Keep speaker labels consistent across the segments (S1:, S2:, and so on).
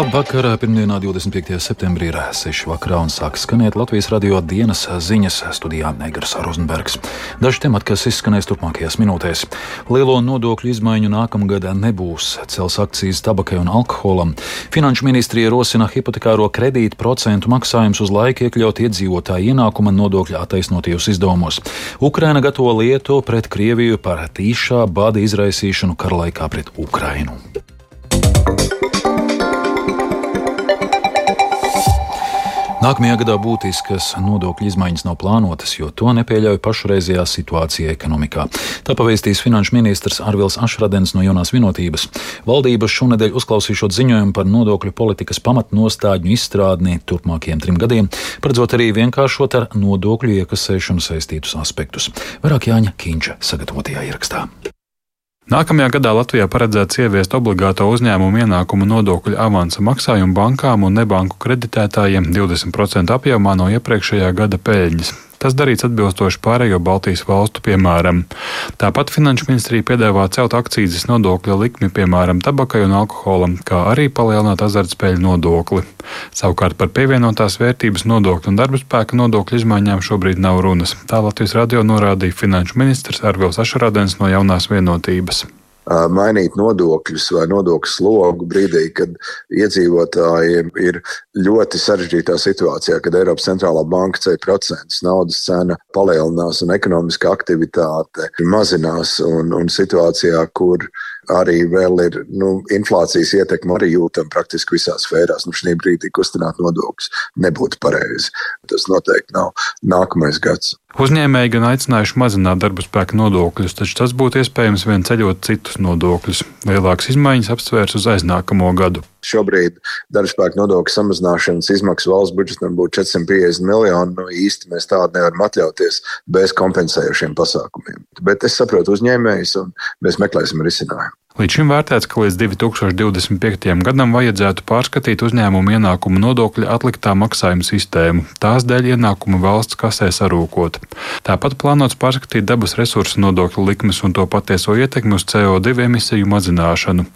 S1: Labvakar! Pirmdienā, 25. septembrī, ir 6. vakarā un sāk skanēt Latvijas radio dienas ziņas studijā Negras Rozenbergs. Daži temati, kas izskanēs turpmākajās minūtēs. Lielo nodokļu izmaiņu nākamgad nebūs. Cels akcijas tabakai un alkoholam. Finanšu ministrija rosina hipotekāro kredītu procentu maksājumus uz laiku iekļaut iedzīvotāju ienākuma nodokļa attaisnotajos izdevumos. Ukraina gatavo lietu pret Krieviju par tīšā bada izraisīšanu kara laikā pret Ukrainu. Nākamajā gadā būtiskas nodokļu izmaiņas nav plānotas, jo to nepieļauj pašreizējā situācija ekonomikā. Tā pavēstīs finanšu ministrs Arvils Ašradens no jaunās vienotības. Valdība šonadēļ uzklausīšot ziņojumu par nodokļu politikas pamatnostādņu izstrādni turpmākajiem trim gadiem, paredzot arī vienkāršot ar nodokļu iekasēšanu saistītus aspektus. Vairāk Jāņa Kīņša sagatavotajā ierakstā.
S2: Nākamajā gadā Latvijā paredzēts ieviest obligāto uzņēmumu ienākumu nodokļu avansa maksājumu bankām un nebanku kreditētājiem 20% apjomā no iepriekšējā gada peļņas. Tas darīts atbilstoši pārējo Baltijas valstu piemēram. Tāpat Finanšu ministrija piedāvā celt akcijas nodokļa likmi, piemēram, tabakai un alkoholam, kā arī palielināt azartspēļu nodokli. Savukārt par pievienotās vērtības nodokļu un darba spēka nodokļu izmaiņām šobrīd nav runas. Tā Latvijas radio norādīja finanšu ministrs Arvils Ašarādens no jaunās vienotības
S3: mainīt nodokļus vai nodokļu slogu brīdī, kad iedzīvotājiem ir ļoti sarežģītā situācijā, kad Eiropas centrālā banka ceļ procentus, naudas cena palielinās un ekonomiskā aktivitāte mazinās un, un situācijā, kur arī vēl ir nu, inflācijas ietekme arī jūtama praktiski visās sfērās. Nu, šī brīdī kustināt nodokļus nebūtu pareizi. Tas noteikti nav nākamais gads.
S2: Uzņēmēji gan aicinājuši mazināt darba spēka nodokļus, taču tas būtu iespējams vien ceļot citus nodokļus. Lielākas izmaiņas apsvērs uz aiznākamo gadu.
S3: Šobrīd darbspēka nodokļu samazināšanas izmaksas valsts budžetam būtu 450 miljoni. Nu, īsti mēs tādu nevaram atļauties bez kompensējošiem pasākumiem. Bet es saprotu uzņēmējus, un mēs meklēsim risinājumu.
S2: Līdz šim vērtēts, ka līdz 2025. gadam vajadzētu pārskatīt uzņēmumu ienākumu nodokļa atliktā maksājuma sistēmu. Tās dēļ ienākumu valsts kasē sarūkot. Tāpat plānots pārskatīt dabas resursu nodokļu likmes un to patieso ietekmi uz CO2 emisiju mazināšanu.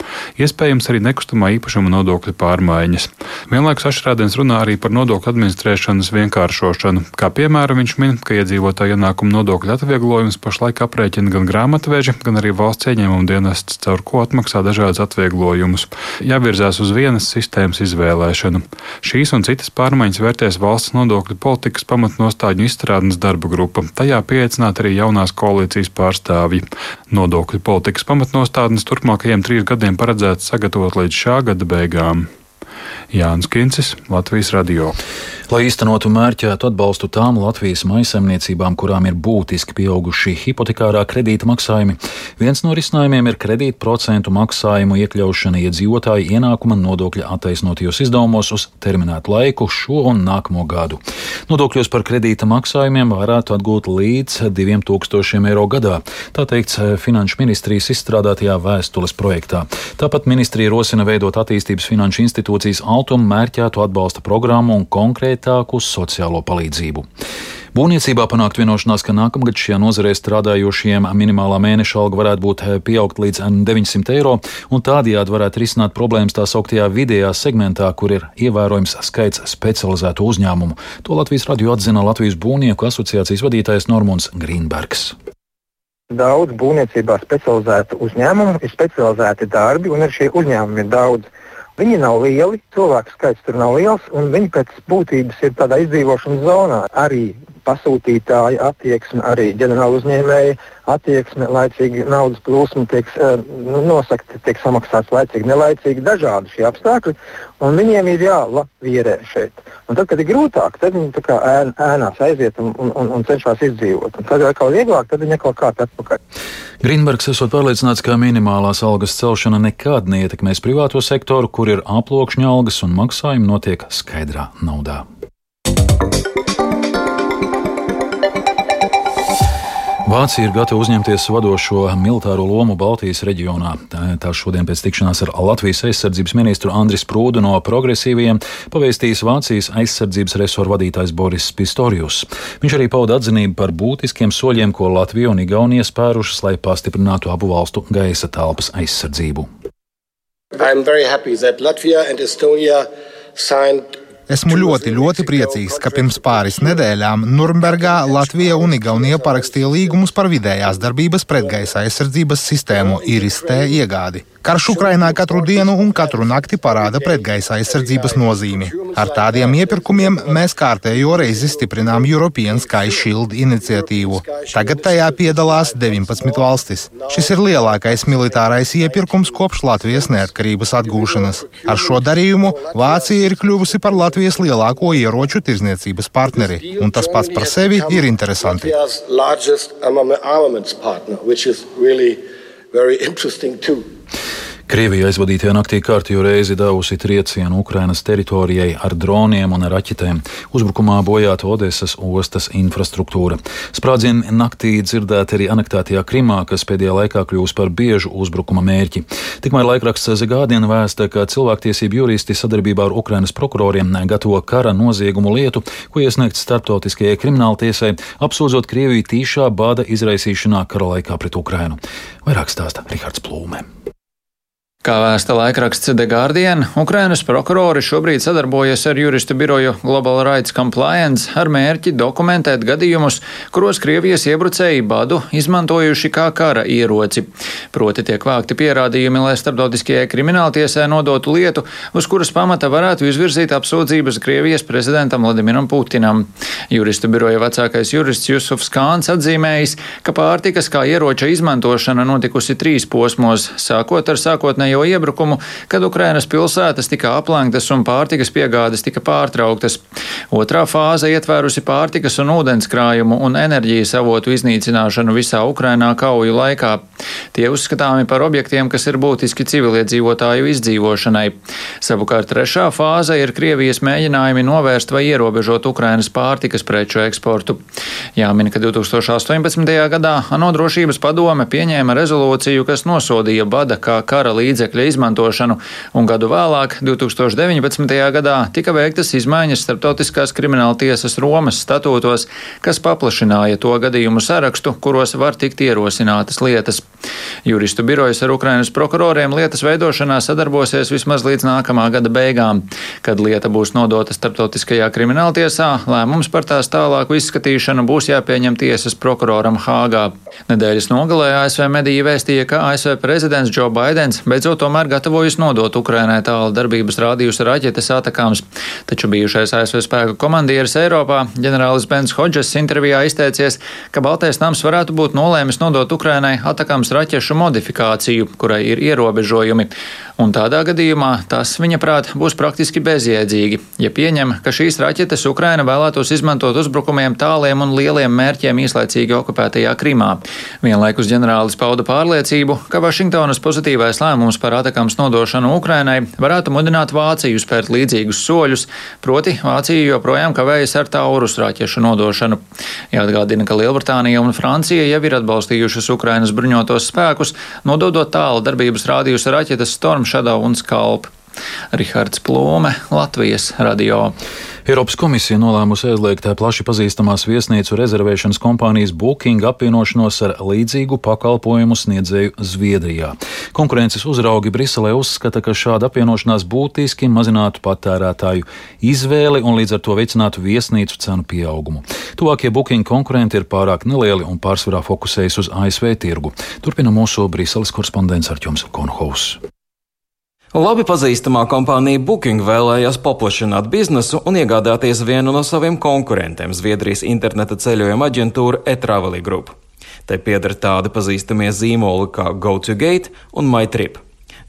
S2: Iespējams arī nekustamā īpašuma nodokļa pārmaiņas. Vienlaikus Ašrādens runā arī par nodokļu administrēšanas vienkāršošanu. Kā piemēram, viņš min, ka iedzīvotāja ienākuma nodokļa atvieglojums pašlaik aprēķina gan grāmatveži, gan arī valsts ieņēmuma dienests caur ko atmaksā dažādus atvieglojumus. Jāvirzās uz vienas sistēmas izvēlēšanu. Šīs un citas pārmaiņas vērtēs valsts nodokļu politikas pamatnostādņu izstrādes darba grupa. Tajā pieaicināt arī jaunās koalīcijas pārstāvji. Nodokļu politikas pamatnostādnes turpmākajiem trīs gadiem paredzēts sagatavot līdz šā gada beigām. Jānis Kincis, Latvijas Radio.
S1: Lai īstenotu mērķētu atbalstu tām Latvijas maisaimniecībām, kurām ir būtiski pieauguši hipotekārā kredīta maksājumi, viens no risinājumiem ir kredīta procentu maksājumu iekļaušana iedzīvotāju ienākuma nodokļa attaisnotajos izdevumos uz terminētu laiku šo un nākamo gadu. Nodokļos par kredīta maksājumiem varētu atgūt līdz 2000 eiro gadā, tā teikts Finanšu ministrijas izstrādātajā vēstules projektā. Tāpat ministrija rosina veidot attīstības finanšu institūcijas altumu mērķētu atbalsta programmu un konkrētāku sociālo palīdzību. Būvniecībā panākt vienošanās, ka nākamgad šajā nozarē strādājošiem minimālā mēneša alga varētu būt pieaugt līdz 900 eiro, un tādējādi varētu risināt problēmas tā sauktajā vidējā segmentā, kur ir ievērojams skaits specializētu uzņēmumu. To Latvijas radio atzina Latvijas būvnieku asociācijas vadītājs Normons Grīnbergs.
S4: Daudz būvniecībā specializētu uzņēmumu, ir specializēti darbi, un arī šie uzņēmumi ir daudz. Viņi nav lieli, cilvēku skaits tur nav liels, un viņi pēc būtības ir tādā izdzīvošanas zonā. Arī pasūtītāja attieksme, arī ģenerāla uzņēmēja attieksme, laicīgi naudas plūsma tiek uh, nosakta, tiek samaksāts laicīgi, nelaicīgi, dažādi šie apstākļi, un viņiem ir jālavierē šeit. Un tad, kad ir grūtāk, tad viņi kā ēn, ēnās aiziet un, un, un, un cenšas izdzīvot. Un kad ir vieglāk, tad viņi atkal kāp atpakaļ.
S1: Grīnbergs esot pārliecināts, ka minimālās algas celšana nekad neietekmēs privāto sektoru, kur ir aploksņa algas un maksājumi notiek skaidrā naudā. Vācija ir gatava uzņemties vadošo militāro lomu Baltijas reģionā. Tā šodien pēc tikšanās ar Latvijas aizsardzības ministru Andris Prūdu no progresīviem pavēstījis Vācijas aizsardzības resoru vadītājs Boris Pistorius. Viņš arī pauda atzinību par būtiskiem soļiem, ko Latvija un Igaunija spērušas, lai pastiprinātu abu valstu gaisa telpas aizsardzību.
S5: I'm very happy that Latvia and Estonia signed
S6: Esmu ļoti, ļoti priecīgs, ka pirms pāris nedēļām Nurnbergā Latvija un Igaunija parakstīja līgumus par vidējās darbības pretgaisa aizsardzības sistēmu IRIS-T iegādi. Karš Ukrainā katru dienu un katru nakti parāda pretgaisa aizsardzības nozīmi. Ar tādiem iepirkumiem mēs kārtējo reizi stiprinām European Sky Shield iniciatīvu. Tagad tajā piedalās 19 valstis. Šis ir lielākais militārais iepirkums kopš Latvijas neatkarības atgūšanas. Ar šo darījumu Vācija ir kļuvusi par Latvijas lielāko ieroču tirzniecības partneri, un tas pats par sevi ir interesanti.
S5: Too.
S1: Krievija aizvadītajā naktī kārtīgi reizi devusi triecienu Ukrainas teritorijai ar droniem un raķetēm. Uzbrukumā bojāta Odesas ostas infrastruktūra. Sprādzieni naktī dzirdēti arī anektētajā Krimā, kas pēdējā laikā kļūst par biežu uzbrukuma mērķi. Tikmēr laikraksts Zagādien vēsta, ka cilvēktiesību juristi sadarbībā ar Ukrainas prokuroriem gatavo kara noziegumu lietu, ko iesniegt starptautiskajai krimināltiesai, apsūdzot Krieviju tīšā bāda izraisīšanā kara laikā pret Ukrainu. Vairāk stāsta Rihards Plūmē.
S7: Kā vēsta laikraksts The Guardian, Ukrainas prokurori šobrīd sadarbojas ar juristu biroju Global Rights Compliance ar mērķi dokumentēt gadījumus, kuros Krievijas iebrucēji badu izmantojuši kā kara ieroci. Proti tiek vākti pierādījumi, lai starptautiskajai krimināltiesē nodotu lietu, uz kuras pamata varētu izvirzīt apsūdzības Krievijas prezidentam Vladimiram Putinam. Juristu biroja vecākais jurists Jusufs Kāns atzīmējis, ka pārtikas kā ieroča izmantošana notikusi trīs posmos, sākot ar sākotnēju sākotnējo iebrukumu, kad Ukrainas pilsētas tika aplenktas un pārtikas piegādes tika pārtrauktas. Otrā fāze ietvērusi pārtikas un ūdens krājumu un enerģijas avotu iznīcināšanu visā Ukrainā kauju laikā. Tie uzskatāmi par objektiem, kas ir būtiski civiliedzīvotāju izdzīvošanai. Savukārt trešā fāze ir Krievijas mēģinājumi novērst vai ierobežot Ukrainas pārtikas preču eksportu. Jāmin, ka 2018. gadā ANO drošības padome pieņēma rezolūciju, kas nosodīja bada kā kara līdzekļu līdzekļa izmantošanu, un gadu vēlāk, 2019. gadā, tika veiktas izmaiņas starptautiskās krimināla tiesas Romas statūtos, kas paplašināja to gadījumu sarakstu, kuros var tikt ierosinātas lietas. Juristu birojas ar Ukrainas prokuroriem lietas veidošanā sadarbosies vismaz līdz nākamā gada beigām. Kad lieta būs nodota starptautiskajā krimināla tiesā, lēmums par tās tālāku izskatīšanu būs jāpieņem tiesas prokuroram Hāgā. Nedēļas nogalē ASV mediji vēstīja, ka ASV prezidents Joe Bidenis beidzot tomēr gatavojas nodot Ukrainai tālu darbības rādījusi raķetes atakāms, taču bijušais ASV spēku komandieris Eiropā ģenerālis Bens Hodžes intervijā izteicies, ka Baltais nams varētu būt nolēmis nodot Ukrainai atakāms raķešu modifikāciju, kurai ir ierobežojumi, un tādā gadījumā tas, viņa prāt, būs praktiski bezjēdzīgi, ja pieņem, ka šīs raķetes Ukraina vēlētos izmantot uzbrukumiem tāliem un lieliem mērķiem īslaicīgi okupētajā Krimā. Vienlaikus ģenerālis pauda pārliecību, ka Vašingtonas pozitīvais lēmums par atakams nodošanu Ukrainai varētu mudināt Vāciju spērt līdzīgus soļus, proti Vācija joprojām kavējas ar taurus raķešu nodošanu. Jāatgādina, ka Lielbritānija un Francija jau ir atbalstījušas Ukrainas bruņotos spēkus, nododot tālu darbības rādījusi raķetes Storm Shadow un Skalp. Rihards Plome, Latvijas radio.
S1: Eiropas komisija nolēmusi aizliegt plaši pazīstamās viesnīcu rezervēšanas kompānijas Booking apvienošanos ar līdzīgu pakalpojumu sniedzēju Zviedrijā. Konkurences uzraugi Briselē uzskata, ka šāda apvienošanās būtiski mazinātu patērētāju izvēli un līdz ar to veicinātu viesnīcu cenu pieaugumu. Tuvākie Booking konkurenti ir pārāk nelieli un pārsvarā fokusējas uz ASV tirgu. Turpina mūsu Briseles korespondents Arķoms Konhaus.
S8: Labi pazīstamā kompānija Booking vēlējās paplašināt biznesu un iegādāties vienu no saviem konkurentiem - Zviedrijas interneta ceļojuma aģentūra eTraveli Group. Te pieder tādi pazīstamie zīmoli kā GoToGate un MyTrip.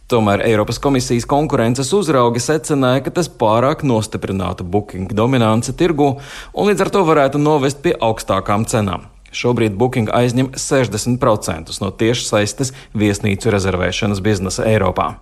S8: Tomēr Eiropas komisijas konkurences uzraugi secināja, ka tas pārāk nostiprinātu Booking dominanci tirgu un līdz ar to varētu novest pie augstākām cenām. Šobrīd Booking aizņem 60% no tiešsaistes viesnīcu rezervēšanas biznesa Eiropā.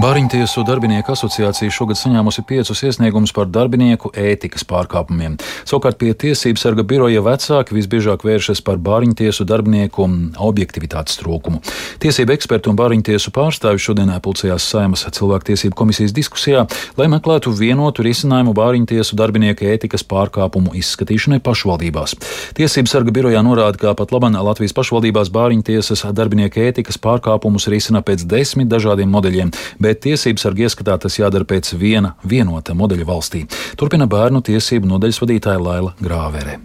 S1: Bāriņtiesu darbinieku asociācija šogad saņēmusi piecus iesniegumus par darbinieku ētikas pārkāpumiem. Savukārt pie tiesības sarga biroja vecāki visbiežāk vēršas par bāriņtiesu darbinieku objektivitātes trūkumu. Tiesība eksperti un bāriņtiesu pārstāvi šodien pulcējās Saimas cilvēktiesību komisijas diskusijā, lai meklētu vienotu risinājumu bāriņtiesu darbinieku ētikas pārkāpumu izskatīšanai pašvaldībās. Tiesības sarga birojā norāda, ka pat labam Latvijas pašvaldībās bāriņtiesas darbinieku ētikas pārkāpumus risina pēc desmit dažādiem modeļiem bet tiesības sargi ieskatā tas jādara pēc viena vienota modeļa valstī. Turpina bērnu tiesību nodaļas vadītāja Laila Grāverē.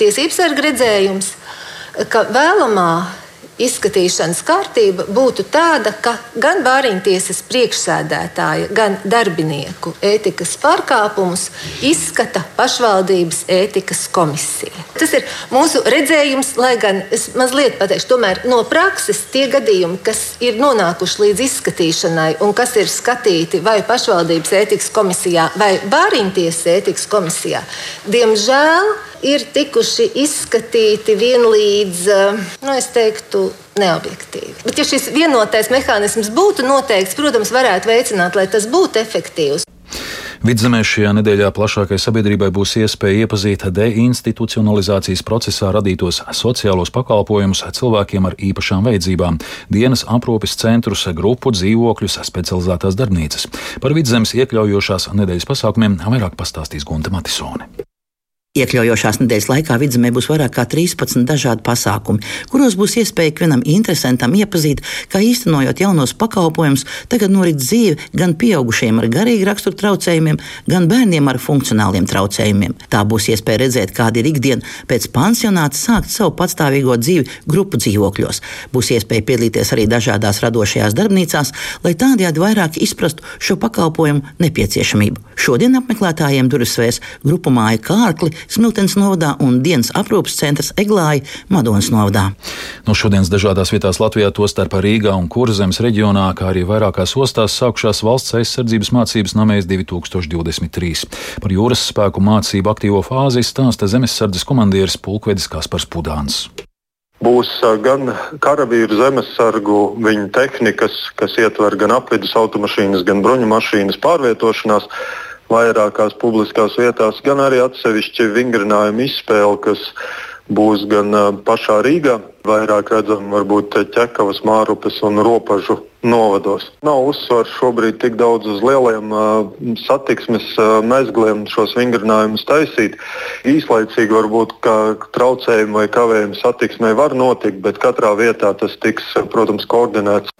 S9: Tiesības sarga redzējums, ka vēlamā izskatīšanas kārtība būtu tāda, ka gan bāriņtiesas priekšsēdētāja, gan darbinieku ētikas pārkāpumus izskata pašvaldības ētikas komisija. Tas ir mūsu redzējums, lai gan es mazliet pateikšu, tomēr no prakses tie gadījumi, kas ir nonākuši līdz izskatīšanai un kas ir skatīti vai pašvaldības ētikas komisijā vai bāriņtiesas ētikas komisijā, diemžēl ir tikuši izskatīti vienlīdz, eh, nu, es teiktu, neobjektīvi. Bet, ja šis vienotais mehānisms būtu noteikts, protams, varētu veicināt, lai tas būtu efektīvs.
S1: Vidzemē šajā nedēļā plašākai sabiedrībai būs iespēja iepazīt deinstitucionalizācijas procesā radītos sociālos pakalpojumus cilvēkiem ar īpašām vajadzībām, dienas aprūpes centrus, grupu dzīvokļus, specializētās darbnīcas. Par vidzemes iekļaujošās nedēļas pasākumiem vairāk pastāstīs Gunta Matisone.
S10: Iekļaujošās nedēļas laikā vidzemē būs vairāk kā 13 dažādi pasākumi, kuros būs iespēja ikvienam interesantam iepazīt, kā īstenojot jaunos pakalpojumus, tagad norit dzīve gan pieaugušiem ar garīgu raksturu traucējumiem, gan bērniem ar funkcionāliem traucējumiem. Tā būs iespēja redzēt, kāda ir ikdiena pēc pansionāta sākt savu patstāvīgo dzīvi grupu dzīvokļos. Būs iespēja piedalīties arī dažādās radošajās darbnīcās, lai tādējādi vairāk izprastu šo pakalpojumu nepieciešamību. Šodien apmeklētājiem durvis svērs grupu māja kārkli, Smiltens novadā un dienas aprūpas centrs Eglāja Madonas novadā.
S1: No šodienas dažādās vietās Latvijā, tostarp Rīgā un Kurzemes reģionā, kā arī vairākās ostās sākušās valsts aizsardzības mācības namēs 2023. Par jūras spēku mācību aktīvo fāzi stāsta zemesardzes komandieris Pulkvedis Kaspars Pudāns.
S11: Būs gan karavīru zemesargu, viņu tehnikas, kas ietver gan apvidus automašīnas, gan bruņu mašīnas pārvietošanās vairākās publiskās vietās, gan arī atsevišķi vingrinājumu izspēle, kas būs gan pašā Rīgā, vairāk redzam varbūt ķekavas, mārupes un ropažu novados. Nav uzsvars šobrīd tik daudz uz lieliem uh, satiksmes uh, mezgliem šos vingrinājumus taisīt. Īslaicīgi varbūt traucējumi vai kavējumi satiksmē var notikt, bet katrā vietā tas tiks, protams, koordinēts.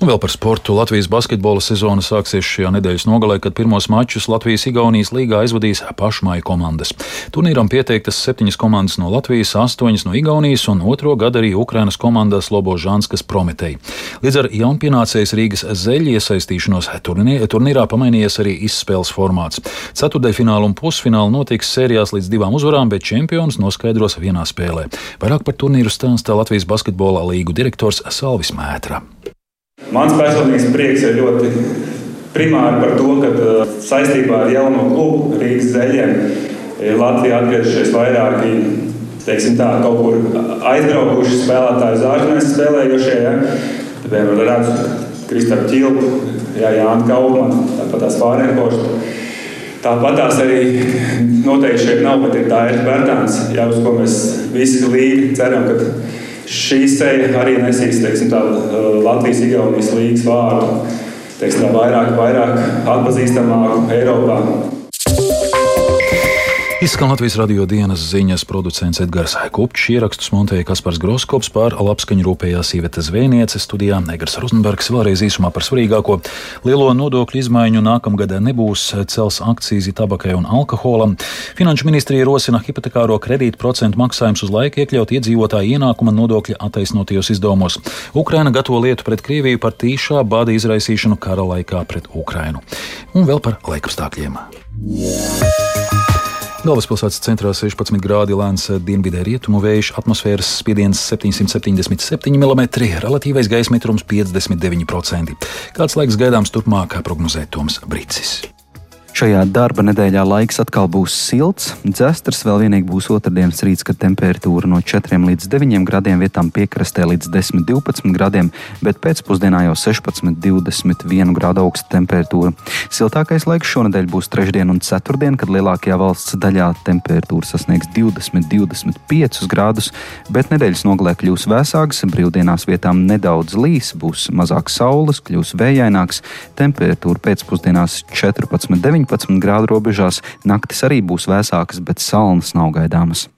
S1: Un vēl par sportu. Latvijas basketbola sezona sāksies šajā nedēļas nogalē, kad pirmos mačus Latvijas-Igaunijas līgā aizvadīs pašmāju komandas. Turnīram pieteiktas septiņas komandas no Latvijas, astoņas no Igaunijas un otro gadu arī Ukrainas komandas Lobožānskas Prometei. Līdz ar jaunpienācējs Rīgas zeļu iesaistīšanos turnīrā pamainījies arī izspēles formāts. Ceturdaļfināla un pusfināla notiks sērijās līdz divām uzvarām, bet čempions noskaidros vienā spēlē. Vairāk par turnīru stāsta Latvijas basketbola līgu direktors Salvis Mētra.
S12: Mans personīgais prieks ir ļoti primāri par to, ka uh, saistībā ar jauno klubu Rīgas zeļiem Latvijā atgriežušies vairāki teiksim, tā, kaut kur aizbraukuši spēlētāji, zāģinājumi spēlējušie. Ja? Piemēram, redzu Kristānu Čilpu, Jā, Jānu Kaupmanu, tāpat tās Fārenkoštu. Tāpat tās arī noteikti šeit nav, bet ir tā ir Bērtāns, jā, uz ko mēs visi līdzi ceram, ka šī seja arī nesīs teiksim, tā, Latvijas-Igaunijas līgas vārdu teiksim, tā, vairāk, vairāk atpazīstamāku Eiropā.
S1: Izskan Latvijas radio dienas ziņas producents Edgars Kupčs, ierakstus montēja Kaspars Groskops par labskaņu rūpējās Iveta Zvēniece studijā Negars Rozenbergs vēlreiz īsumā par svarīgāko. Lielo nodokļu izmaiņu nākamgad nebūs cels akcīzi tabakai un alkoholam. Finanšu ministrija rosina hipotekāro kredītu procentu maksājumus uz laiku iekļaut iedzīvotāju ienākuma nodokļa attaisnotajos izdevumos. Ukraina gatavo lietu pret Krieviju par tīšā bāda izraisīšanu kara laikā pret Ukrainu. Un vēl par laikapstākļiem. Yeah. Galvaspilsētas centrā 16 grādi lēns dienvidē rietumu vējš, atmosfēras spiediens 777 mm, relatīvais gaisa mitrums 59%. Kāds laiks gaidāms turpmāk, prognozē Toms Brīsis.
S13: Šajā darba nedēļā laiks atkal būs silts. Dzestars vēl vienīgi būs otrdienas rīts, kad temperatūra no 4 līdz 9 grādiem, vietām piekrastē līdz 10, 12 grādiem, bet pēcpusdienā jau 16, 21 grādu augsta temperatūra. Siltākais laiks šonadēļ būs trešdien un ceturtdien, kad lielākajā valsts daļā temperatūra sasniegs 20, 25 grādus, bet nedēļas nogalē kļūs vēsāks, brīvdienās vietām nedaudz līs, būs mazāk saules, kļūs vējaināks, temperatūra pēcpusdienās 14, 9. 19 grādu robežās. Naktis arī būs vēsākas, bet salnas nav gaidāmas.